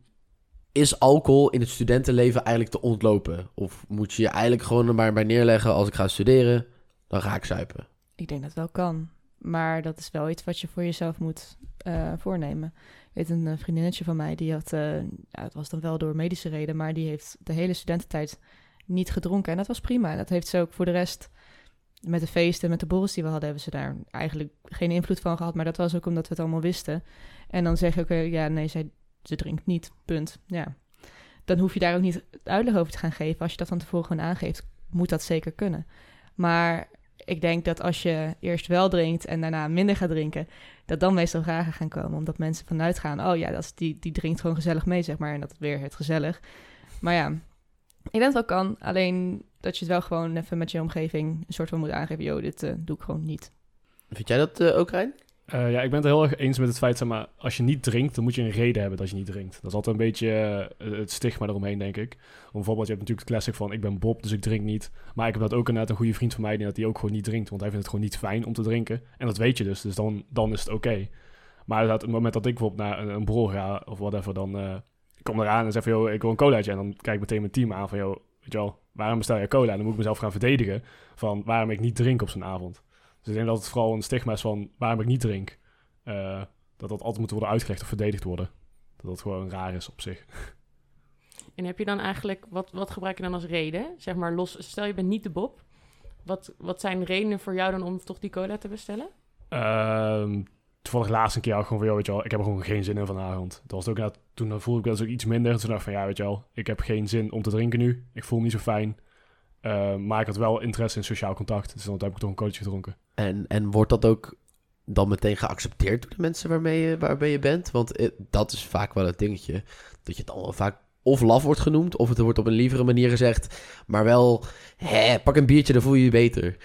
Is alcohol in het studentenleven eigenlijk te ontlopen? Of moet je je eigenlijk gewoon er maar bij neerleggen als ik ga studeren, dan ga ik zuipen? Ik denk dat het wel kan. Maar dat is wel iets wat je voor jezelf moet eh, voornemen. Ik weet een eh, vriendinnetje van mij, die had, eh, ja, het was dan wel door medische reden, maar die heeft de hele studententijd niet gedronken. En dat was prima. Dat heeft ze ook voor de rest, met de feesten, met de borrels die we hadden, hebben ze daar eigenlijk geen invloed van gehad. Maar dat was ook omdat we het allemaal wisten. En dan zeg je ook, ja, nee, zij, ze drinkt niet, punt. Ja. Dan hoef je daar ook niet uitleg over te gaan geven. Als je dat van tevoren gewoon aangeeft, moet dat zeker kunnen. Maar ik denk dat als je eerst wel drinkt en daarna minder gaat drinken, dat dan meestal vragen gaan komen. Omdat mensen vanuit gaan, oh ja, dat die, die drinkt gewoon gezellig mee, zeg maar. En dat is weer het gezellig. Maar ja, ik denk dat wel kan. Alleen dat je het wel gewoon even met je omgeving een soort van moet aangeven. Yo, dit uh, doe ik gewoon niet. Vind jij dat uh, ook, Rijn? Uh, ja, ik ben het heel erg eens met het feit, zeg maar, als je niet drinkt, dan moet je een reden hebben dat je niet drinkt. Dat is altijd een beetje uh, het stigma eromheen, denk ik. Om bijvoorbeeld, je hebt natuurlijk het classic van, ik ben Bob, dus ik drink niet. Maar ik heb dat ook inderdaad een goede vriend van mij, die dat die ook gewoon niet drinkt. Want hij vindt het gewoon niet fijn om te drinken. En dat weet je dus, dus dan, dan is het oké. Maar op het moment dat ik bijvoorbeeld naar een, een ga, of whatever, dan uh, ik kom eraan en zeg van, ik wil een colaatje. En dan kijk ik meteen mijn team aan van, joh, weet je wel, waarom bestel je cola? En dan moet ik mezelf gaan verdedigen van waarom ik niet drink op zo'n avond. Dus ik denk dat het vooral een stigma is van waarom ik niet drink. Uh, dat dat altijd moet worden uitgelegd of verdedigd worden. Dat dat gewoon raar is op zich. En heb je dan eigenlijk, wat, wat gebruik je dan als reden? Zeg maar los, stel je bent niet de Bob. Wat, wat zijn redenen voor jou dan om toch die cola te bestellen? Uh, toevallig laatst een keer ook gewoon van, joh, weet je wel, ik heb er gewoon geen zin in vanavond. Dat was ook, toen voelde ik dat ook iets minder. Toen dacht ik van, ja, weet je wel, ik heb geen zin om te drinken nu. Ik voel me niet zo fijn. Uh, maar ik had wel interesse in sociaal contact. Dus dan heb ik toch een coachje gedronken. En, en wordt dat ook dan meteen geaccepteerd door de mensen waarmee je, waarmee je bent? Want het, dat is vaak wel het dingetje. Dat je dan wel vaak of laf wordt genoemd, of het wordt op een lievere manier gezegd. Maar wel, hè, pak een biertje, dan voel je je beter.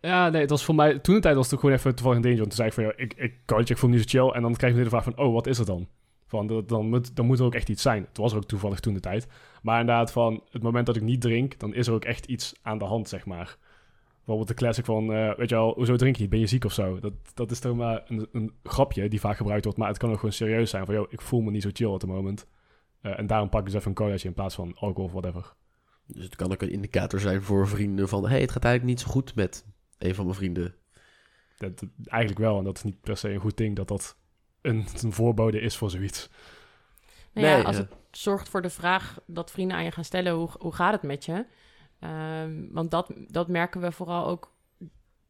Ja, nee, het was voor mij... Toen de tijd was het gewoon even toevallig een dingetje. Want toen zei ik van, ja, ik, ik coach, ik voel me niet zo chill. En dan krijg je de vraag van, oh, wat is er dan? Van, dan, dan, moet, dan moet er ook echt iets zijn. Het was er ook toevallig toen de tijd. Maar inderdaad, van het moment dat ik niet drink, dan is er ook echt iets aan de hand, zeg maar. Bijvoorbeeld de classic van, uh, weet je wel, hoezo drink je niet? Ben je ziek of zo? Dat, dat is toch maar een, een, grapje die vaak gebruikt wordt, maar het kan ook gewoon serieus zijn van, joh, ik voel me niet zo chill op het moment. Uh, en daarom pak ik dus even een colaatje in plaats van alcohol of whatever. Dus het kan ook een indicator zijn voor vrienden van, hey, het gaat eigenlijk niet zo goed met een van mijn vrienden. Dat, dat, eigenlijk wel, en dat is niet per se een goed ding dat dat een, een voorbode is voor zoiets. Nou ja, nee, als ja. het zorgt voor de vraag dat vrienden aan je gaan stellen, hoe, hoe gaat het met je? Um, want dat, dat merken we vooral ook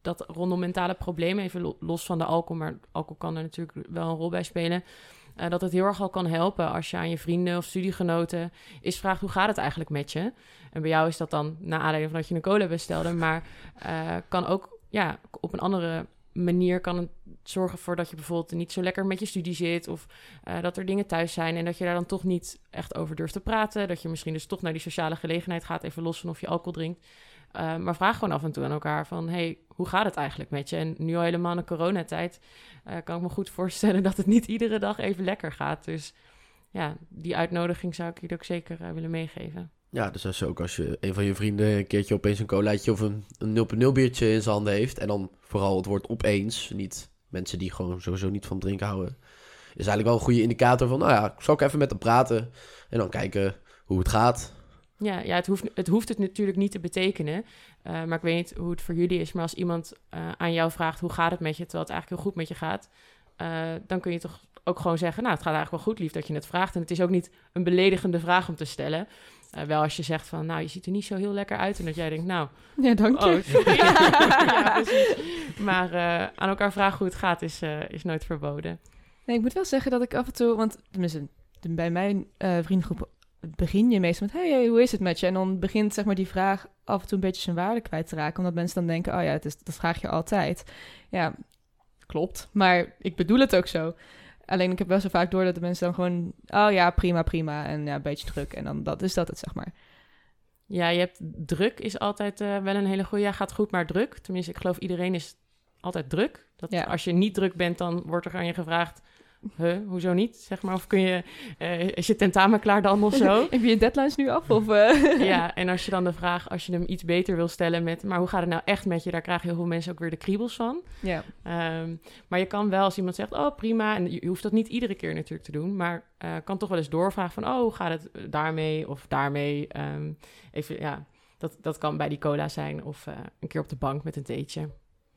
dat rondom mentale problemen, even los van de alcohol, maar alcohol kan er natuurlijk wel een rol bij spelen. Uh, dat het heel erg al kan helpen als je aan je vrienden of studiegenoten is vraagt hoe gaat het eigenlijk met je. En bij jou is dat dan na aanleiding van dat je een cola bestelde, maar uh, kan ook ja, op een andere manier kan het zorgen voor dat je bijvoorbeeld niet zo lekker met je studie zit. Of uh, dat er dingen thuis zijn en dat je daar dan toch niet echt over durft te praten. Dat je misschien dus toch naar die sociale gelegenheid gaat, even los van of je alcohol drinkt. Uh, maar vraag gewoon af en toe aan elkaar van, hey, hoe gaat het eigenlijk met je? En nu al helemaal in coronatijd uh, kan ik me goed voorstellen dat het niet iedere dag even lekker gaat. Dus ja, die uitnodiging zou ik je ook zeker willen meegeven. Ja, dus als, ook als je een van je vrienden een keertje opeens een colaatje of een, een 0.0 biertje in zijn handen heeft. En dan vooral het woord opeens, niet mensen die gewoon sowieso niet van drinken houden. Is eigenlijk wel een goede indicator van, nou ja, zal ik even met hem praten. En dan kijken hoe het gaat. Ja, ja het, hoeft, het hoeft het natuurlijk niet te betekenen. Uh, maar ik weet niet hoe het voor jullie is. Maar als iemand uh, aan jou vraagt, hoe gaat het met je? Terwijl het eigenlijk heel goed met je gaat. Uh, dan kun je toch ook gewoon zeggen, nou, het gaat eigenlijk wel goed, lief dat je het vraagt. En het is ook niet een beledigende vraag om te stellen. Uh, wel als je zegt van, nou, je ziet er niet zo heel lekker uit. En dat jij denkt, nou... Ja, dank je. Oh, ja. Maar uh, aan elkaar vragen hoe het gaat is, uh, is nooit verboden. Nee, ik moet wel zeggen dat ik af en toe... Want tenminste, bij mijn vriendengroep begin je meestal met... Hey, hey, hoe is het met je? En dan begint zeg maar die vraag af en toe een beetje zijn waarde kwijt te raken. Omdat mensen dan denken, oh ja, het is, dat vraag je altijd. Ja, klopt. Maar ik bedoel het ook zo. Alleen ik heb wel zo vaak door dat de mensen dan gewoon... Oh ja, prima, prima. En ja, een beetje druk. En dan dat is dat het, zeg maar. Ja, je hebt druk is altijd uh, wel een hele goede... Ja, gaat goed, maar druk. Tenminste, ik geloof iedereen is altijd druk. Dat ja. Als je niet druk bent, dan wordt er aan je gevraagd... huh, hoezo niet? Zeg maar, of kun je, eh, is je tentamen klaar dan of zo? Heb je je deadlines nu af? Of, eh? ja, en als je dan de vraag, als je hem iets beter wil stellen met, maar hoe gaat het nou echt met je? Daar krijgen heel veel mensen ook weer de kriebels van. ja. Ehm, maar je kan wel, als iemand zegt, oh prima, en je, hoeft dat niet iedere keer natuurlijk te doen, maar eh, kan toch wel eens doorvragen van, oh, hoe gaat het daarmee of daarmee? Ehm, even, ja, dat, dat kan bij die cola zijn of een keer op de bank met een theetje.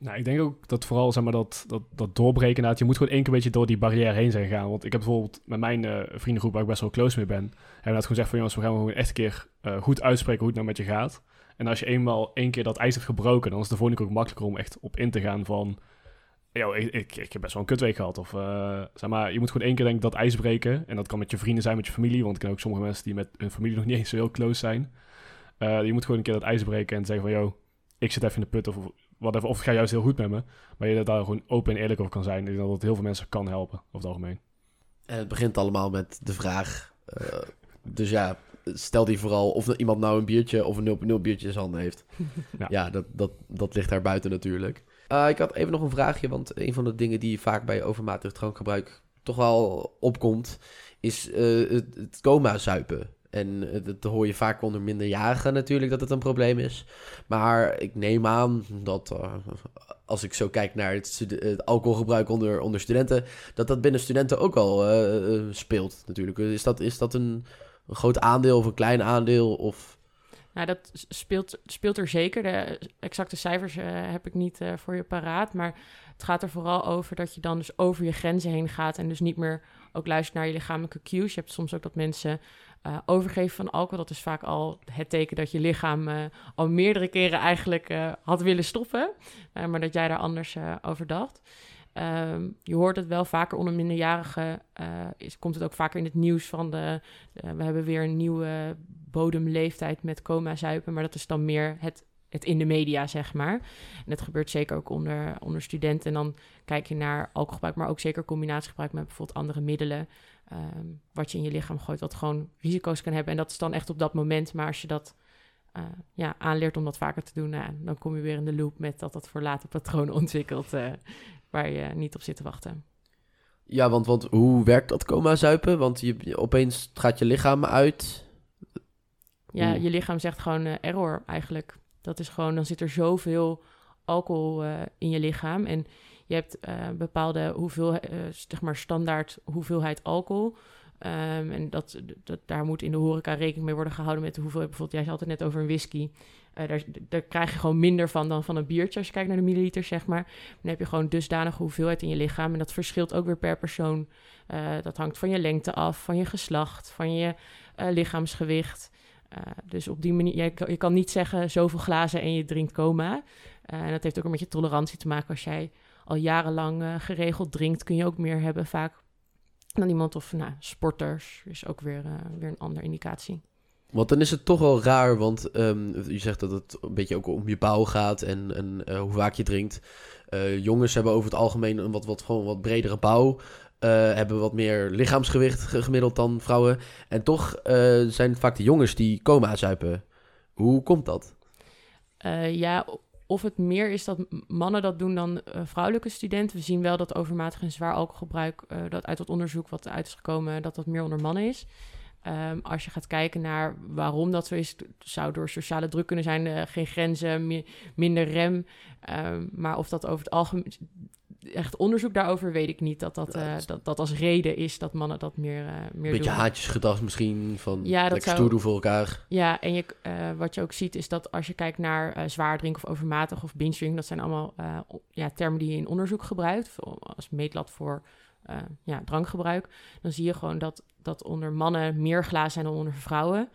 Nou, ik denk ook dat vooral zeg maar, dat, dat, dat doorbreken inderdaad, je moet gewoon één keer een beetje door die barrière heen zijn gegaan. Want ik heb bijvoorbeeld met mijn eh, vriendengroep, waar ik best wel close mee ben, hebben we inderdaad gewoon gezegd van jongens, we gaan gewoon echt een keer eh, goed uitspreken hoe het nou met je gaat. En als je eenmaal één keer dat ijs hebt gebroken, dan is de volgende keer ook makkelijker om echt op in te gaan van, yo, ik, ik, heb best wel een kutweek gehad. Of eh, zeg maar, je moet gewoon één keer denk dat ijs breken. En dat kan met je vrienden zijn, met je familie, want ik ken ook sommige mensen die met hun familie nog niet eens zo heel close zijn. Je moet gewoon een keer dat ijs breken en zeggen van, yo, ik zit even in de put of whatever. Of het gaat juist heel goed met me. Maar je dat daar gewoon open en eerlijk over kan zijn. Ik denk dat het heel veel mensen kan helpen, over het algemeen. En het begint allemaal met de vraag. eh, dus ja, stel die vooral of iemand nou een biertje of een 0.0 biertje in zijn handen heeft. Ja. ja, dat, dat, dat ligt daar buiten natuurlijk. Eh, ik had even nog een vraagje, want een van de dingen die vaak bij overmatig drankgebruik toch wel opkomt, is eh, het, het coma-zuipen. En dat hoor je vaak onder minderjarigen natuurlijk dat het een probleem is. Maar ik neem aan dat eh, als ik zo kijk naar het, het alcoholgebruik onder, onder studenten, dat dat binnen studenten ook al eh, eh, speelt natuurlijk. Is dat, is dat een, een groot aandeel of een klein aandeel? Of... Nou, dat speelt, speelt er zeker. De exacte cijfers heb ik niet voor je paraat. Maar het gaat er vooral over dat je dan dus over je grenzen heen gaat. En dus niet meer ook luistert naar je lichamelijke cues. Je hebt soms ook dat mensen eh, overgeven van alcohol. Dat is vaak al het teken dat je lichaam eh, al meerdere keren eigenlijk eh, had willen stoppen. Maar dat jij daar anders over dacht. Ehm, je hoort het wel vaker onder minderjarigen. is, komt het ook vaker in het nieuws van de. we hebben weer een nieuwe bodemleeftijd met coma zuipen. Maar dat is dan meer het, het in de media, zeg maar. En dat gebeurt zeker ook onder, onder studenten. En dan kijk je naar alcoholgebruik, maar ook zeker combinatiegebruik met bijvoorbeeld andere middelen. Ehm, wat je in je lichaam gooit, wat gewoon risico's kan hebben. En dat is dan echt op dat moment. Maar als je dat eh, ja, aanleert om dat vaker te doen, nou, dan kom je weer in de loop met dat dat voor later patronen ontwikkelt. eh, waar je niet op zit te wachten. Ja, want, want hoe werkt dat coma-zuipen? Want je, je- opeens gaat je lichaam uit. Ja, je lichaam zegt gewoon eh, error eigenlijk. Dat is gewoon, dan zit er zoveel alcohol eh, in je lichaam. En je hebt eh, bepaalde hoeveel, eh, zeg maar standaard hoeveelheid alcohol. Ehm, en dat, dat, daar moet in de horeca rekening mee worden gehouden met de hoeveelheid. Bijvoorbeeld, jij had het net over een whisky. Daar, daar krijg je gewoon minder van dan van een biertje als je kijkt naar de milliliters, zeg maar. Dan heb je gewoon dusdanige hoeveelheid in je lichaam. En dat verschilt ook weer per persoon. Dat hangt van je lengte af, van je geslacht, van je lichaamsgewicht. Dus op die manier, je, je kan niet zeggen zoveel glazen en je drinkt coma. Eh, en dat heeft ook een met je tolerantie te maken. Als jij al jarenlang eh, geregeld drinkt, kun je ook meer hebben vaak dan iemand of nou, sporters. Is ook weer, eh, weer een andere indicatie. Want dan is het toch wel raar, want ehm, je zegt dat het een beetje ook om je bouw gaat en, en hoe vaak je drinkt. Jongens hebben over het algemeen een wat, wat, gewoon wat bredere bouw. eh, hebben wat meer lichaamsgewicht ge- gemiddeld dan vrouwen. En toch zijn het vaak de jongens die coma zuipen. Hoe komt dat? Ja, of het meer is dat mannen dat doen dan eh, vrouwelijke studenten. We zien wel dat overmatig en zwaar alcoholgebruik, eh, dat uit dat onderzoek wat eruit is gekomen, dat dat meer onder mannen is. Ehm, als je gaat kijken naar waarom dat zo is, zou door sociale druk kunnen zijn, eh, geen grenzen, mi- minder rem. Ehm, maar of dat over het algemeen, echt onderzoek daarover weet ik niet, dat dat, eh, dat dat, als reden is dat mannen dat meer, eh meer Beetje doen. haatjesgedrag misschien, van Ja, dat zou- stoer doen voor elkaar. Ja, en je, eh, wat je ook ziet is dat als je kijkt naar zwaar drinken of overmatig of binge drinken, dat zijn allemaal ja, termen die je in onderzoek gebruikt als meetlat voor ja, drankgebruik. Dan zie je gewoon dat, dat onder mannen meer glazen zijn dan onder vrouwen.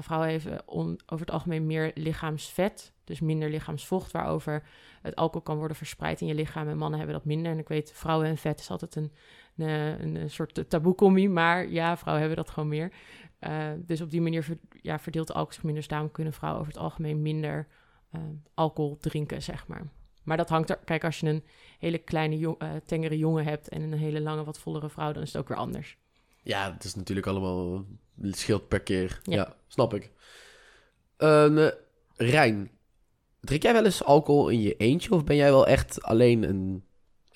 Vrouwen hebben on- over het algemeen meer lichaamsvet, dus minder lichaamsvocht, waarover het alcohol kan worden verspreid in je lichaam. En mannen hebben dat minder. En ik weet, vrouwen en vet is altijd een, een, een, soort taboe-commie, maar ja, vrouwen hebben dat gewoon meer. Eh, dus op die manier ver- ja, verdeelt de alcohol zich minder. Dus daarom kunnen vrouwen over het algemeen minder eh, alcohol drinken, zeg maar. Maar dat hangt er... Kijk, als je een hele kleine, jong, eh, tengere jongen hebt... en een hele lange, wat vollere vrouw... dan is het ook weer anders. Ja, het is natuurlijk allemaal... Het scheelt per keer. Ja, Ja. snap ik. Rijn, drink jij wel eens alcohol in je eentje? Of ben jij wel echt alleen een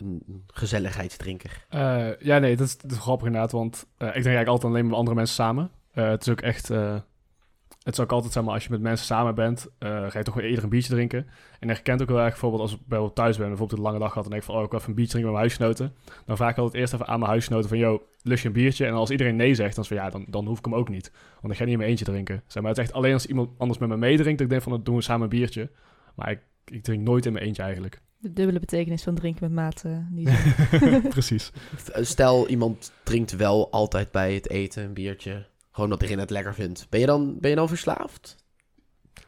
een gezelligheidsdrinker? Eh, ja, nee, dat is, dat grappig inderdaad, want eh, ik drink eigenlijk altijd alleen met andere mensen samen. Eh, het is ook echt... het is ook altijd, zeg maar, als je met mensen samen bent, ga je toch wel eerder een biertje drinken. En ik herkent ook wel erg, bijvoorbeeld als ik bijvoorbeeld thuis ben, bijvoorbeeld een lange dag gehad, en denk ik van, oh, ik wil even een biertje drinken met mijn huisgenoten. Dan vraag ik altijd eerst even aan mijn huisgenoten van, yo, lust je een biertje? En als iedereen nee zegt, dan is van, ja, dan, dan hoef ik hem ook niet. Want dan ga niet in mijn eentje drinken. Zeg maar, het is echt alleen als iemand anders met me meedrinkt, dat ik denk van, dan doen we samen een biertje. Maar ik, ik drink nooit in mijn eentje eigenlijk. De dubbele betekenis van drinken met maat. eh. Precies. Stel, iemand drinkt wel altijd bij het eten een biertje. Gewoon dat diegene het lekker vindt. Ben je dan, ben je dan verslaafd?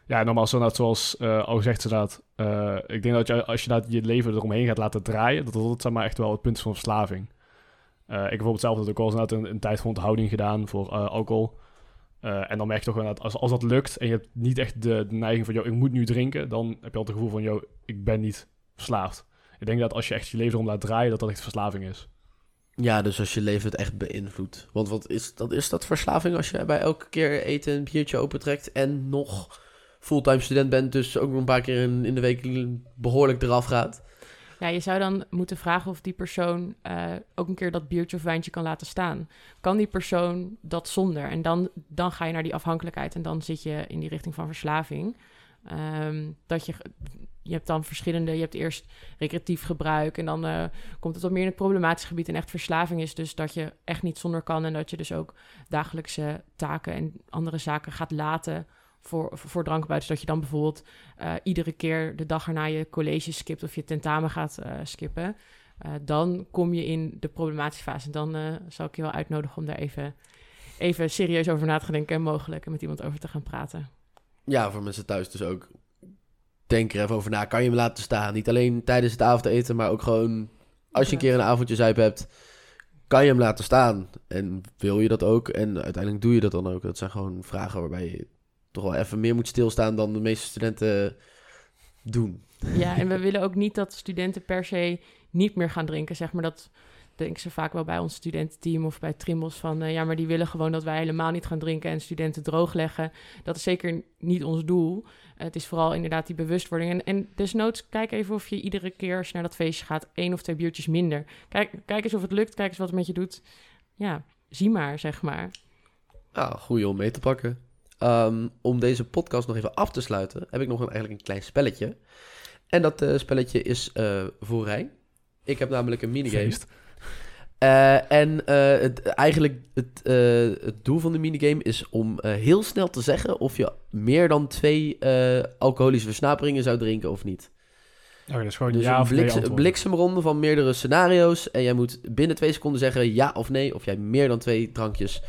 Ja, normaal zo inderdaad, zoals eh, al gezegd inderdaad. eh ik denk dat je, als je dat je leven eromheen gaat laten draaien, dat dat zeg maar, echt wel het punt is van verslaving. Eh, ik heb bijvoorbeeld zelf dat ook al eens een, een tijd van onthouding gedaan voor eh, alcohol. Eh, en dan merk je toch wel dat als, als dat lukt en je hebt niet echt de, neiging van, joh, ik moet nu drinken, dan heb je altijd het gevoel van, joh, ik ben niet verslaafd. Ik denk dat als je echt je leven erom laat draaien, dat dat echt verslaving is. Ja, dus als je leven het echt beïnvloedt. Want wat is dat, is dat verslaving als je bij elke keer eten een biertje opentrekt en nog fulltime student bent, dus ook nog een paar keer in, in de week behoorlijk eraf gaat? Ja, je zou dan moeten vragen of die persoon eh, ook een keer dat biertje of wijntje kan laten staan. Kan die persoon dat zonder? En dan, dan ga je naar die afhankelijkheid en dan zit je in die richting van verslaving. Ehm, dat je, je hebt dan verschillende, je hebt eerst recreatief gebruik en dan eh, komt het wat meer in het problematische gebied. En echt verslaving is dus dat je echt niet zonder kan en dat je dus ook dagelijkse taken en andere zaken gaat laten voor, voor. Dus dat je dan bijvoorbeeld eh, iedere keer de dag erna je college skipt of je tentamen gaat eh, skippen. Eh, dan kom je in de problematische fase. En dan zal ik je wel uitnodigen om daar even, even serieus over na te denken en mogelijk met iemand over te gaan praten. Ja, voor mensen thuis dus ook. Denk er even over na. Kan je hem laten staan? Niet alleen tijdens het avondeten, maar ook gewoon als je een keer een avondje zuip hebt. Kan je hem laten staan? En wil je dat ook? En uiteindelijk doe je dat dan ook. Dat zijn gewoon vragen waarbij je toch wel even meer moet stilstaan dan de meeste studenten doen. Ja, en we willen ook niet dat studenten per se niet meer gaan drinken. Zeg maar dat denken ze vaak wel bij ons studententeam of bij Trimbos van... eh, ja, maar die willen gewoon dat wij helemaal niet gaan drinken en studenten droogleggen. Dat is zeker niet ons doel. Het is vooral inderdaad die bewustwording. En, en desnoods, kijk even of je iedere keer als je naar dat feestje gaat... één of twee biertjes minder. Kijk, kijk eens of het lukt, kijk eens wat het met je doet. Ja, zie maar, zeg maar. Nou, goeie om mee te pakken. Ehm, om deze podcast nog even af te sluiten, heb ik nog een, eigenlijk een klein spelletje. En dat eh, spelletje is eh voor Rijn. Ik heb namelijk een minigame. Eh, en het, eigenlijk het, het doel van de minigame is om heel snel te zeggen of je meer dan twee alcoholische versnaperingen zou drinken of niet. Dat is gewoon Dus ja een bliksemronde van meerdere scenario's. En jij moet binnen twee seconden zeggen ja of nee. Of jij meer dan twee drankjes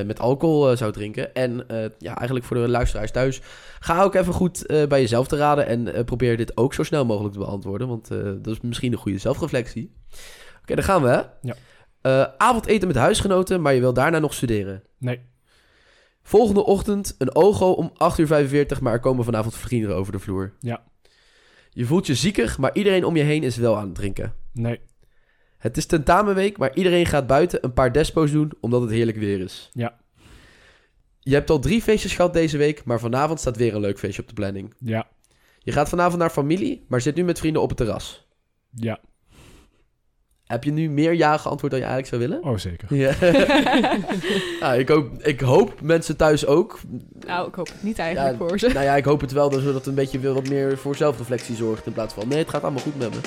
met alcohol eh, zou drinken. En eh, ja, eigenlijk voor de luisteraars thuis. Ga ook even goed eh, bij jezelf te raden. En eh, probeer dit ook zo snel mogelijk te beantwoorden. Want eh, dat is misschien een goede zelfreflectie. Oké, dan gaan we. Ja. Eh, avondeten met huisgenoten, maar je wil daarna nog studeren. Nee, Volgende ochtend een OGO om 8 uur 45, maar er komen vanavond vrienden over de vloer. Ja. Je voelt je ziekig, maar iedereen om je heen is wel aan het drinken. nee, Het is tentamenweek, maar iedereen gaat buiten een paar despo's doen omdat het heerlijk weer is. Ja. Je hebt al drie feestjes gehad deze week, maar vanavond staat weer een leuk feestje op de planning. ja, Je gaat vanavond naar familie, maar zit nu met vrienden op het terras. ja. Heb je nu meer ja geantwoord dan je eigenlijk zou willen? Oh, zeker. Ja. nou, ik, hoop, ik hoop mensen thuis ook. Nou, ik hoop het niet eigenlijk Ja, voor ze. Nou ja, ik hoop het wel, zodat het een beetje weer wat meer voor zelfreflectie zorgt. In plaats van, nee, het gaat allemaal goed met me.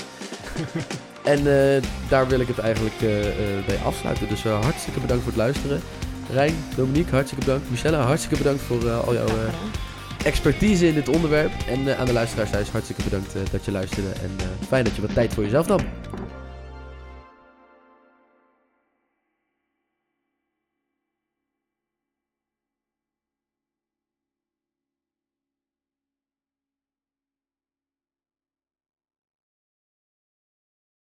en eh, daar wil ik het eigenlijk eh, eh, bij afsluiten. Dus eh, hartstikke bedankt voor het luisteren. Rijn, Dominique, hartstikke bedankt. Michelle, hartstikke bedankt voor eh, al jouw eh, expertise in dit onderwerp. En aan de luisteraars thuis, hartstikke bedankt dat je luisterde. En eh, fijn dat je wat tijd voor jezelf nam.